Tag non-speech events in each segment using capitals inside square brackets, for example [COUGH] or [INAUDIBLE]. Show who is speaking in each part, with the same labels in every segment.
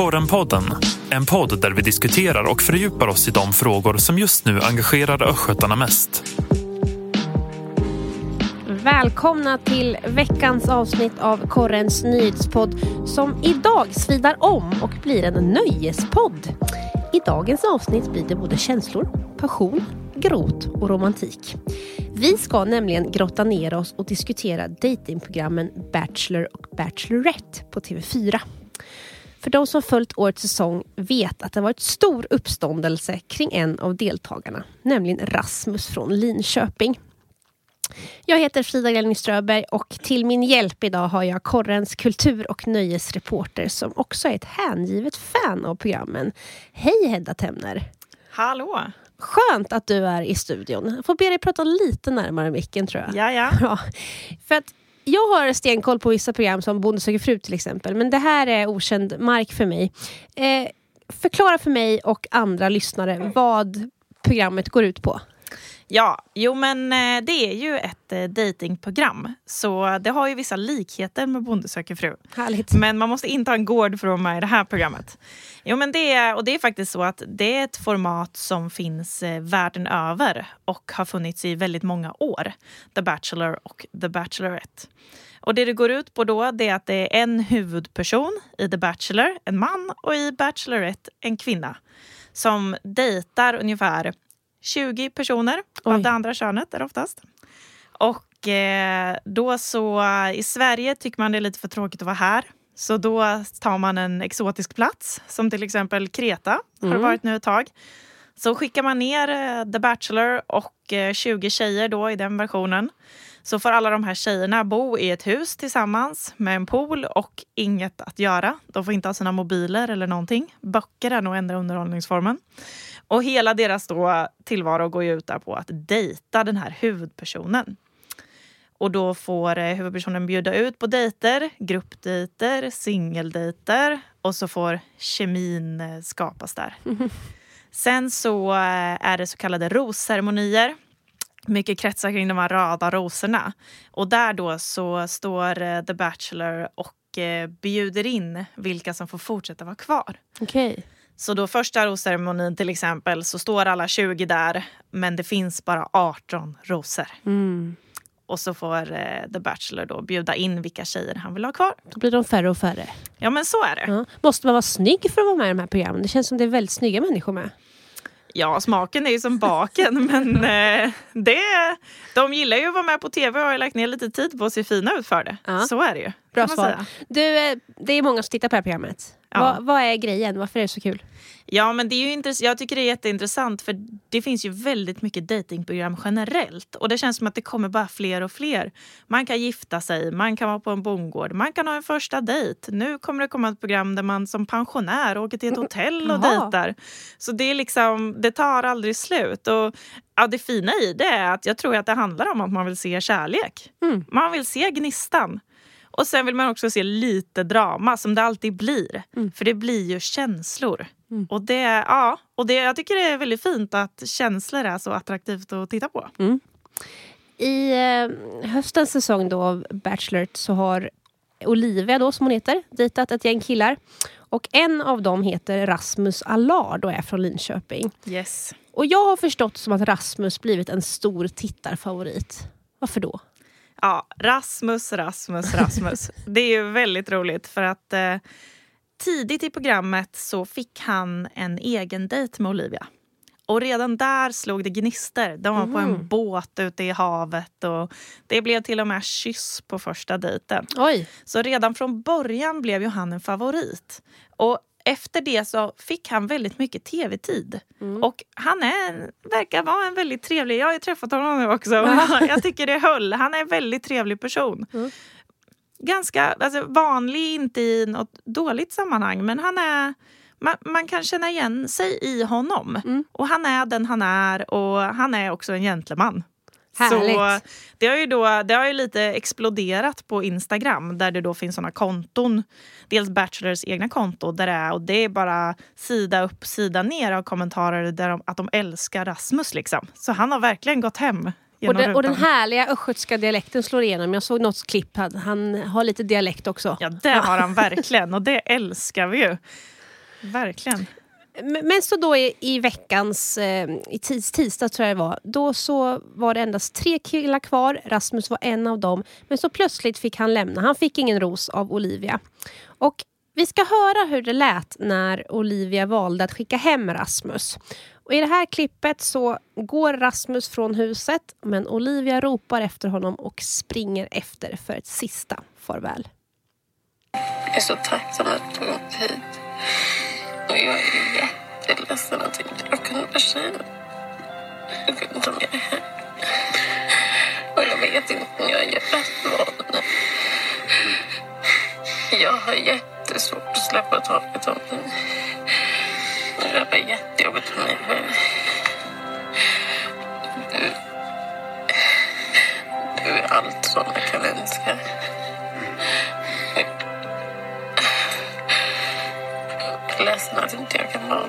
Speaker 1: Korrenpodden, en podd där vi diskuterar och fördjupar oss i de frågor som just nu engagerar östgötarna mest.
Speaker 2: Välkomna till veckans avsnitt av Korrens nyhetspodd som idag svidar om och blir en nöjespodd. I dagens avsnitt blir det både känslor, passion, gråt och romantik. Vi ska nämligen grotta ner oss och diskutera datingprogrammen Bachelor och Bachelorette på TV4. För de som följt årets säsong vet att det varit stor uppståndelse kring en av deltagarna, nämligen Rasmus från Linköping. Jag heter Frida Glenning Ströberg och till min hjälp idag har jag Korrens kultur och nöjesreporter som också är ett hängivet fan av programmen. Hej Hedda Temner!
Speaker 3: Hallå!
Speaker 2: Skönt att du är i studion. Jag får be dig prata lite närmare micken tror jag.
Speaker 3: Ja, ja. [LAUGHS]
Speaker 2: För att jag har stenkoll på vissa program som Bonde söker fru till exempel, men det här är okänd mark för mig. Eh, förklara för mig och andra lyssnare vad programmet går ut på.
Speaker 3: Ja, jo men eh, det är ju ett eh, datingprogram så det har ju vissa likheter med Bonde söker fru.
Speaker 2: Härligt.
Speaker 3: Men man måste inte ha en gård för att vara med i det här programmet. Jo men det är, och det är faktiskt så att det är ett format som finns eh, världen över och har funnits i väldigt många år. The Bachelor och The Bachelorette. Och det det går ut på då det är att det är en huvudperson i The Bachelor, en man, och i Bachelorette en kvinna som dejtar ungefär 20 personer
Speaker 2: Oj.
Speaker 3: av det andra könet är det oftast. Och eh, då så i Sverige tycker man det är lite för tråkigt att vara här. Så då tar man en exotisk plats som till exempel Kreta har det
Speaker 2: Mm.
Speaker 3: varit nu ett tag. Så skickar man ner eh, The Bachelor och eh, 20 tjejer då i den versionen. Så får alla de här tjejerna bo i ett hus tillsammans med en pool och inget att göra. De får inte ha sina mobiler eller någonting. Böcker är nog enda underhållningsformen. Och hela deras då tillvaro går ju ut där på att dejta den här huvudpersonen. Och då får eh, huvudpersonen bjuda ut på dejter, gruppdejter, singeldejter och så får kemin eh, skapas där. [LAUGHS] Sen så eh, är det så kallade rosceremonier. Mycket kretsar kring de här röda rosorna. Och där då så står The Bachelor och bjuder in vilka som får fortsätta vara kvar.
Speaker 2: Okej.
Speaker 3: Så då första rosceremonin till exempel så står alla 20 där men det finns bara 18 rosor.
Speaker 2: Mm.
Speaker 3: Och så får eh, The Bachelor då bjuda in vilka tjejer han vill ha kvar.
Speaker 2: Då blir de färre och färre.
Speaker 3: Ja men så är det.
Speaker 2: Ja. Måste man vara snygg för att vara med i de här programmen? Det känns som det är väldigt snygga människor med.
Speaker 3: Ja, smaken är ju som baken [LAUGHS] men eh, det, de gillar ju att vara med på tv och har lagt ner lite tid på att se fina ut för det.
Speaker 2: Ja.
Speaker 3: Så är det ju.
Speaker 2: Bra svar.
Speaker 3: säga.
Speaker 2: Du, eh, det är många som tittar på det här programmet.
Speaker 3: Ja.
Speaker 2: Vad, vad är grejen? Varför är det så kul?
Speaker 3: Ja, men det är intress- jag tycker det är jätteintressant för det finns ju väldigt mycket datingprogram generellt och det känns som att det kommer bara fler och fler. Man kan gifta sig, man kan vara på en bondgård, man kan ha en första dejt. Nu kommer det komma ett program där man som pensionär åker till ett hotell och dejtar. Så det är liksom, det tar aldrig slut. Och ja, det fina i det är att jag tror att det handlar om att man vill se kärlek.
Speaker 2: Mm.
Speaker 3: Man vill se gnistan. Och sen vill man också se lite drama som det alltid blir.
Speaker 2: Mm.
Speaker 3: För det blir ju känslor.
Speaker 2: Mm.
Speaker 3: Och, det, ja, och det, jag tycker det är väldigt fint att känslor är så attraktivt att titta på.
Speaker 2: I eh, höstens säsong då av Bachelorette så har Olivia då, som hon heter, dejtat ett gäng killar. Och en av dem heter Rasmus Allard och är från Linköping.
Speaker 3: Yes.
Speaker 2: Och jag har förstått som att Rasmus blivit en stor tittarfavorit. Varför då?
Speaker 3: Ja, Rasmus, Rasmus, Rasmus. [LAUGHS] det är ju väldigt roligt för att eh, tidigt i programmet så fick han en egen dejt med Olivia. Och redan där slog det gnister. De var på en
Speaker 2: Mhm.
Speaker 3: båt ute i havet och det blev till och med kyss på första dejten.
Speaker 2: Oj!
Speaker 3: Så redan från början blev ju han en favorit. Och efter det så fick han väldigt mycket tv-tid.
Speaker 2: Mm.
Speaker 3: Och han är, verkar vara en väldigt trevlig... Jag har träffat honom nu också.
Speaker 2: Ja. [LAUGHS]
Speaker 3: Jag tycker det höll. Han är en väldigt trevlig person.
Speaker 2: Mm.
Speaker 3: Ganska alltså, vanlig, inte i något dåligt sammanhang, men han är... Man, man kan känna igen sig i honom.
Speaker 2: Mm.
Speaker 3: Och han är den han är och han är också en gentleman.
Speaker 2: Härligt.
Speaker 3: Så det har ju då, det har ju lite exploderat på Instagram där det då finns såna konton. Dels Bachelors egna konto där det är, och det är bara sida upp, sida ner av kommentarer där de, att de älskar Rasmus. Liksom. Så han har verkligen gått hem.
Speaker 2: Och den, och den härliga östgötska dialekten slår igenom. Jag såg något klipp, han- han har lite dialekt också.
Speaker 3: Ja, det har [LAUGHS] han verkligen och det älskar vi ju. Verkligen.
Speaker 2: Men så då i, i veckans, eh, i tis, tisdag tror jag det var, då så var det endast tre killar kvar. Rasmus var en av dem. Men så plötsligt fick han lämna. Han fick ingen ros av Olivia. Och vi ska höra hur det lät när Olivia valde att skicka hem Rasmus. Och I det här klippet så går Rasmus från huset men Olivia ropar efter honom och springer efter för ett sista farväl.
Speaker 4: Jag är så tacksam att du gått hit. Och jag är jätteledsen att inte jag kunde säga Jag vet inte om jag är här. Och jag vet inte om jag gör rätt val. Jag har jättesvårt att släppa taget om det. Det var jättejobbigt för mig själv. Du, du är allt som jag kan önska. Ledsen att inte jag kan vara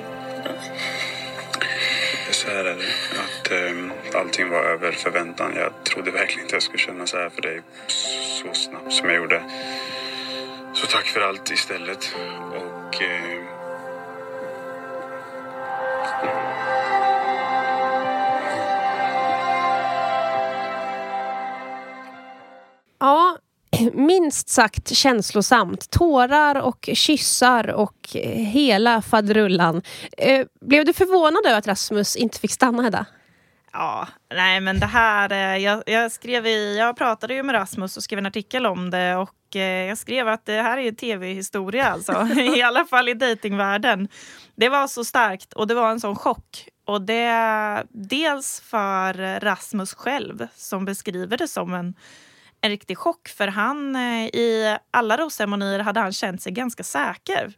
Speaker 5: Så här är det. Att, eh, allting var över förväntan. Jag trodde verkligen inte jag skulle känna så här för dig så snabbt som jag gjorde. Så tack för allt istället. Och... Eh,
Speaker 2: minst sagt känslosamt. Tårar och kyssar och hela faderullan. Eh, blev du förvånad över att Rasmus inte fick stanna Hedda?
Speaker 3: Ja, nej men det här, eh, jag, jag, skrev i, jag pratade ju med Rasmus och skrev en artikel om det och eh, jag skrev att det här är tv-historia alltså, [LAUGHS] i alla fall i datingvärlden. Det var så starkt och det var en sån chock. Och det dels för Rasmus själv som beskriver det som en, en riktig chock för han eh, i alla rosceremonier hade han känt sig ganska säker.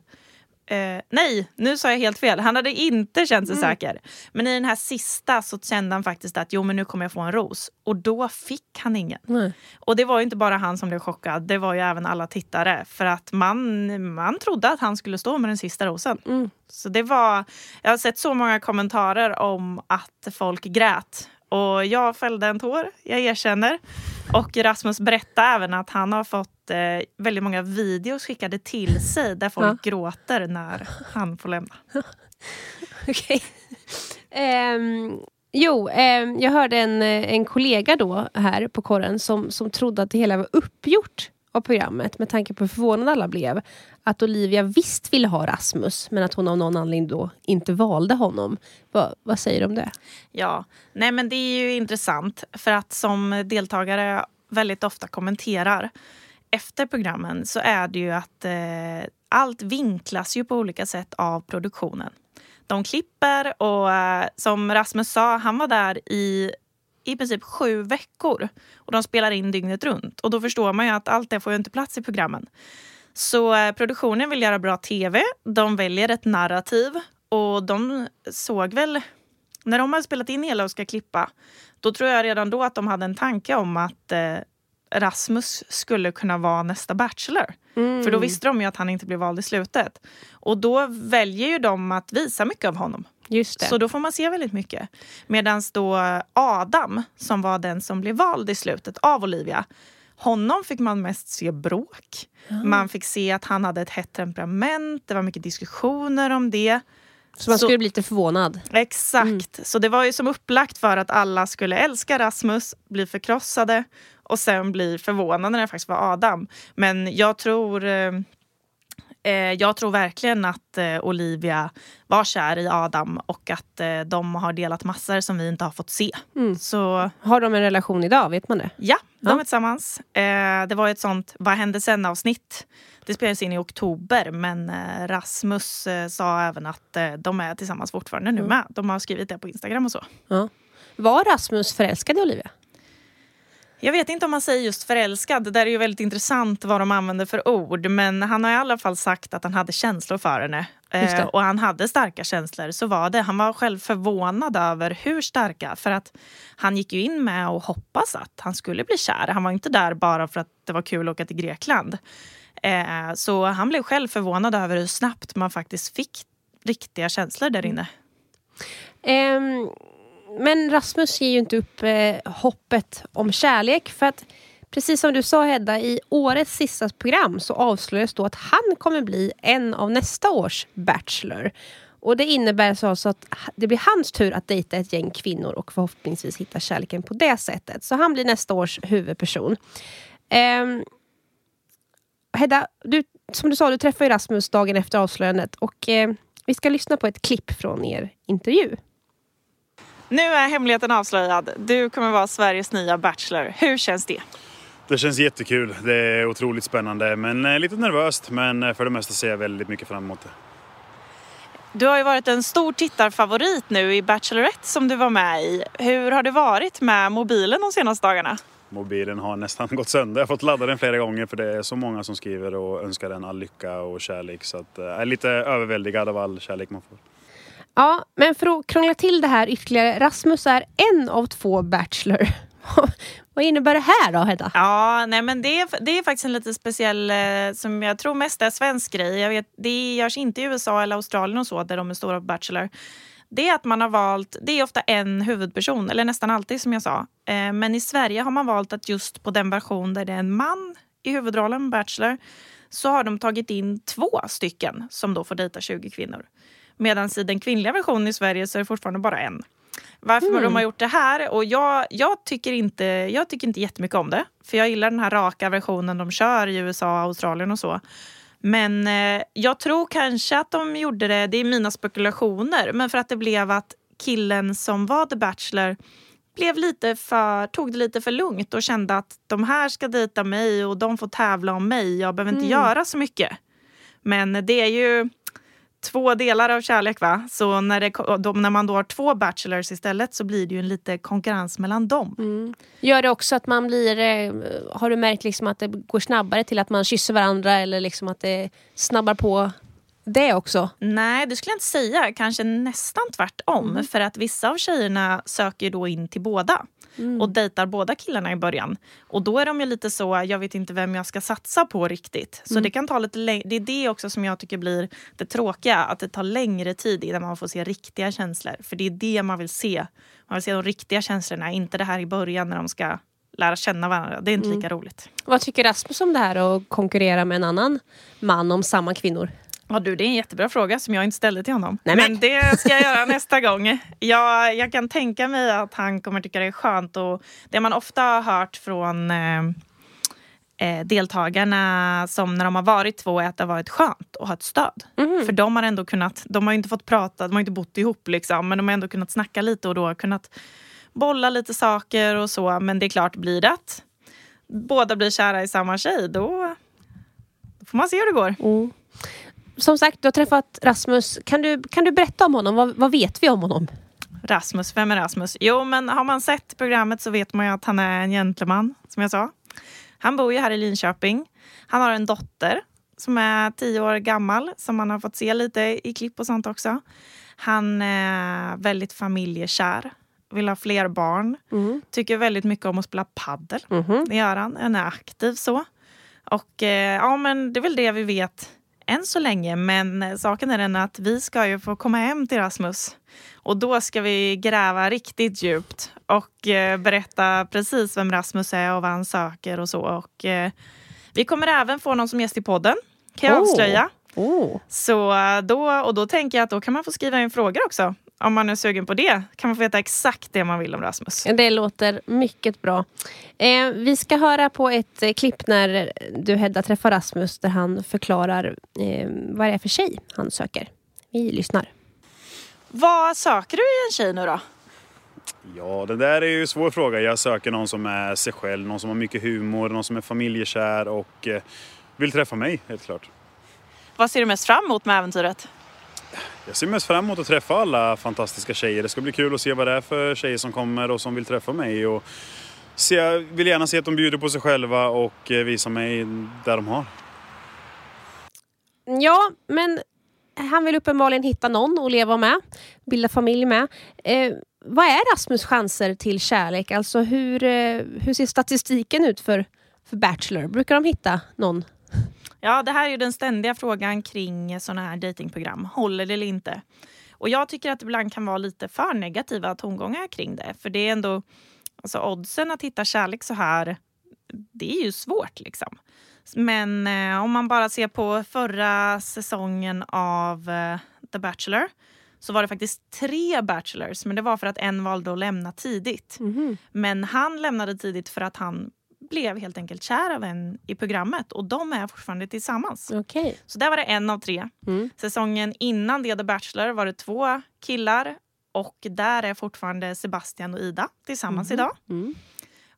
Speaker 3: Eh, nej, nu sa jag helt fel. Han hade inte känt sig mm. säker. Men i den här sista så kände han faktiskt att jo, men nu kommer jag få en ros. Och då fick han ingen. Mm. Och det var inte bara han som blev chockad, det var ju även alla tittare. För att man, man trodde att han skulle stå med den sista rosen. Mm. Så det var, jag har sett så många kommentarer om att folk grät. Och jag fällde en tår, jag erkänner. Och Rasmus berättade även att han har fått eh, väldigt många videos skickade till sig där folk ja. gråter när han får lämna. [LAUGHS]
Speaker 2: Okej. Okay. Um, jo, um, jag hörde en, en kollega då här på korren som, som trodde att det hela var uppgjort av programmet med tanke på hur förvånade alla blev. Att Olivia visst ville ha Rasmus men att hon av någon anledning då inte valde honom. Va, vad säger du om det?
Speaker 3: Ja, nej men det är ju intressant för att som deltagare väldigt ofta kommenterar efter programmen så är det ju att eh, allt vinklas ju på olika sätt av produktionen. De klipper och eh, som Rasmus sa, han var där i i princip sju veckor. Och de spelar in dygnet runt. Och då förstår man ju att allt det får ju inte plats i programmen. Så eh, produktionen vill göra bra tv. De väljer ett narrativ. Och de såg väl... När de har spelat in hela och ska klippa, då tror jag redan då att de hade en tanke om att eh, Rasmus skulle kunna vara nästa Bachelor. Mm. För då visste de ju att han inte blev vald i slutet. Och då väljer ju de att visa mycket av honom.
Speaker 2: Just det.
Speaker 3: Så då får man se väldigt mycket. Medan då Adam, som var den som blev vald i slutet av Olivia, honom fick man mest se bråk. Mm. Man fick se att han hade ett hett temperament, det var mycket diskussioner om det.
Speaker 2: Så man skulle bli lite förvånad?
Speaker 3: Exakt. Mm. Så det var ju som upplagt för att alla skulle älska Rasmus, bli förkrossade och sen bli förvånade när det faktiskt var Adam. Men jag tror eh, jag tror verkligen att eh, Olivia var kär i Adam och att eh, de har delat massor som vi inte har fått se.
Speaker 2: Mm. Så, har de en relation idag? Vet man det?
Speaker 3: Ja, de ja. är tillsammans. Eh, det var ett sånt Vad hände sen-avsnitt. Det spelades in i oktober men eh, Rasmus eh, sa även att de är tillsammans fortfarande nu mm. med. De har skrivit det på Instagram och så.
Speaker 2: Ja. Var Rasmus förälskad i Olivia?
Speaker 3: Jag vet inte om man säger just förälskad. Det där är ju väldigt intressant vad de använder för ord. Men han har i alla fall sagt att han hade känslor för henne. Eh, och han hade starka känslor. Så var det. Han var själv förvånad över hur starka. För att han gick ju in med och hoppas att han skulle bli kär. Han var inte där bara för att det var kul att åka till Grekland. Eh, så han blev själv förvånad över hur snabbt man faktiskt fick riktiga känslor där inne.
Speaker 2: Um men Rasmus ger ju inte upp eh, hoppet om kärlek. För att Precis som du sa Hedda, i årets sista program så avslöjas då att han kommer bli en av nästa års Bachelor. Och det innebär så alltså att det blir hans tur att dejta ett gäng kvinnor och förhoppningsvis hitta kärleken på det sättet. Så han blir nästa års huvudperson. Um, Hedda, du, som du sa, du träffade Rasmus dagen efter avslöjandet och eh, vi ska lyssna på ett klipp från er intervju.
Speaker 3: Nu är hemligheten avslöjad. Du kommer vara Sveriges nya Bachelor. Hur känns det?
Speaker 5: Det känns jättekul. Det är otroligt spännande, men eh, lite nervöst. Men eh, för det mesta ser jag väldigt mycket fram emot det.
Speaker 3: Du har ju varit en stor tittarfavorit nu i Bachelorette som du var med i. Hur har det varit med mobilen de senaste dagarna?
Speaker 5: Mobilen har nästan [LAUGHS] gått sönder. Jag har fått ladda den flera gånger för det är så många som skriver och önskar den all lycka och kärlek. Så att, eh, jag är lite överväldigad av all kärlek man får.
Speaker 2: Ja, men för att krångla till det här ytterligare. Rasmus är en av två Bachelor. [LAUGHS] Vad innebär det här då Hedda?
Speaker 3: Ja, nej men det är, det är faktiskt en lite speciell, eh, som jag tror mest är svensk grej. Jag vet, det görs inte i USA eller Australien och så, där de är stora på Bachelor. Det är att man har valt, det är ofta en huvudperson, eller nästan alltid som jag sa. Eh, men i Sverige har man valt att just på den version där det är en man i huvudrollen, Bachelor, så har de tagit in två stycken som då får dejta 20 kvinnor. Medan i den kvinnliga versionen i Sverige så är det fortfarande bara en. Varför mm. de har gjort det här? Och jag, jag, tycker inte, jag tycker inte jättemycket om det. För jag gillar den här raka versionen de kör i USA, Australien och så. Men eh, jag tror kanske att de gjorde det, det är mina spekulationer, men för att det blev att killen som var The Bachelor blev lite för, tog det lite för lugnt och kände att de här ska dejta mig och de får tävla om mig. Jag behöver inte mm. göra så mycket. Men det är ju två delar av kärlek. va? Så när, det, de, när man då har två bachelors istället så blir det ju en lite konkurrens mellan dem.
Speaker 2: Mm. Gör det också att man blir... Eh, har du märkt liksom att det går snabbare till att man kysser varandra eller liksom att det snabbar på det också?
Speaker 3: Nej, det skulle jag inte säga. Kanske nästan tvärtom. Mm. För att vissa av tjejerna söker då in till båda mm. och dejtar båda killarna i början. Och då är de ju lite så, jag vet inte vem jag ska satsa på riktigt. Så mm. det kan ta lite Det är det också som jag tycker blir det tråkiga, att det tar längre tid innan man får se riktiga känslor. För det är det man vill se. Man vill se de riktiga känslorna, inte det här i början när de ska lära känna varandra. Det är inte mm. lika roligt.
Speaker 2: Vad tycker Rasmus om det här att konkurrera med en annan man om samma kvinnor?
Speaker 3: Ja, du, det är en jättebra fråga som jag inte ställde till honom. Nej, men. men det ska jag göra nästa gång. Jag, jag kan tänka mig att han kommer tycka det är skönt. Och det man ofta har hört från eh, eh, deltagarna som när de har varit två är att det har varit skönt att ha ett stöd. Mm. För de har ändå kunnat, de har inte fått prata, de har inte bott ihop liksom, men de har ändå kunnat snacka lite och då kunnat bolla lite saker och så. Men det är klart, blir det att båda blir kära i samma tjej, då, då får man se hur det går.
Speaker 2: Mm som sagt, du har träffat Rasmus. Kan du, kan du berätta om honom? Vad, vad vet vi om honom?
Speaker 3: Rasmus, vem är Rasmus? Jo, men har man sett programmet så vet man ju att han är en gentleman, som jag sa. Han bor ju här i Linköping. Han har en dotter som är tio år gammal, som man har fått se lite i klipp och sånt också. Han är väldigt familjekär, vill ha fler barn, mm. tycker väldigt mycket om att spela paddel. Mm. Det gör han, han är aktiv så. Och eh, ja, men det är väl det vi vet än så länge. Men saken är den att vi ska ju få komma hem till Rasmus. Och då ska vi gräva riktigt djupt och eh, berätta precis vem Rasmus är och vad han söker och så. Och, eh, vi kommer även få någon som gäst i podden, kan jag oh. avslöja. Oh. Så då, och då tänker jag att då kan man få skriva in frågor också om man är sugen på det kan man få veta exakt det man vill om Rasmus.
Speaker 2: Det låter mycket bra. Eh, vi ska höra på ett eh, klipp när du Hedda träffar Rasmus där han förklarar eh, vad det är för tjej han söker. Vi lyssnar.
Speaker 3: Vad söker du i en tjej nu då?
Speaker 5: Ja, det där är ju en svår fråga. Jag söker någon som är sig själv, någon som har mycket humor, någon som är familjekär och eh, vill träffa mig, helt klart.
Speaker 3: Vad ser du mest fram emot med äventyret?
Speaker 5: Jag ser mest fram emot att träffa alla fantastiska tjejer. Det ska bli kul att se vad det är för tjejer som kommer och som vill träffa mig. Och se, jag vill gärna se att de bjuder på sig själva och eh, visar mig där de har.
Speaker 2: Ja, men han vill uppenbarligen hitta någon att leva med, bilda familj med. Eh, vad är Rasmus chanser till kärlek? Alltså hur, eh, hur ser statistiken ut för, för Bachelor? Brukar de hitta någon
Speaker 3: Ja, det här är den ständiga frågan kring sådana här datingprogram. Håller det eller inte? Och jag tycker att det ibland kan vara lite för negativa tongångar kring det. För det är ändå, alltså oddsen att hitta kärlek så här, det är ju svårt liksom. Men eh, om man bara ser på förra säsongen av eh, The Bachelor så var det faktiskt tre Bachelors, men det var för att en valde att lämna tidigt.
Speaker 2: Mhm.
Speaker 3: Men han lämnade tidigt för att han blev helt enkelt kär av en i programmet och de är fortfarande tillsammans.
Speaker 2: Okej.
Speaker 3: Så där var det en av tre.
Speaker 2: Mm.
Speaker 3: Säsongen innan det, The Bachelor, var det två killar och där är fortfarande Sebastian och Ida tillsammans
Speaker 2: Mhm.
Speaker 3: idag.
Speaker 2: Mm.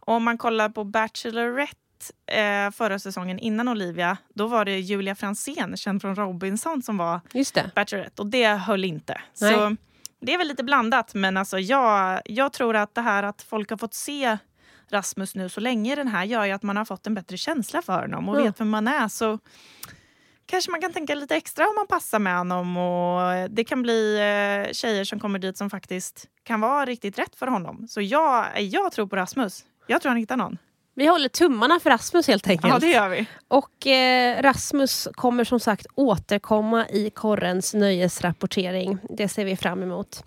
Speaker 3: Om man kollar på Bachelorette eh, förra säsongen innan Olivia, då var det Julia Fransén, känd från Robinson, som var
Speaker 2: Just det.
Speaker 3: Bachelorette och det höll inte.
Speaker 2: Nej.
Speaker 3: Så det är väl lite blandat, men alltså jag, jag tror att det här att folk har fått se Rasmus nu så länge i den här gör ju att man har fått en bättre känsla för honom och
Speaker 2: Ja.
Speaker 3: vet vem man är. Så kanske man kan tänka lite extra om man passar med honom. Och det kan bli eh, tjejer som kommer dit som faktiskt kan vara riktigt rätt för honom. Så jag, jag tror på Rasmus. Jag tror han hittar någon.
Speaker 2: Vi håller tummarna för Rasmus helt enkelt.
Speaker 3: Ja, det gör vi.
Speaker 2: Och eh, Rasmus kommer som sagt återkomma i korrens nöjesrapportering. Det ser vi fram emot.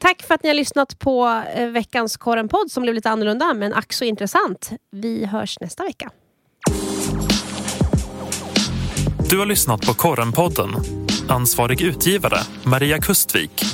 Speaker 2: Tack för att ni har lyssnat på eh, veckans Korren-podd som blev lite annorlunda men ack så intressant. Vi hörs nästa vecka.
Speaker 1: Du har lyssnat på Korrenpodden. Ansvarig utgivare Maria Kustvik.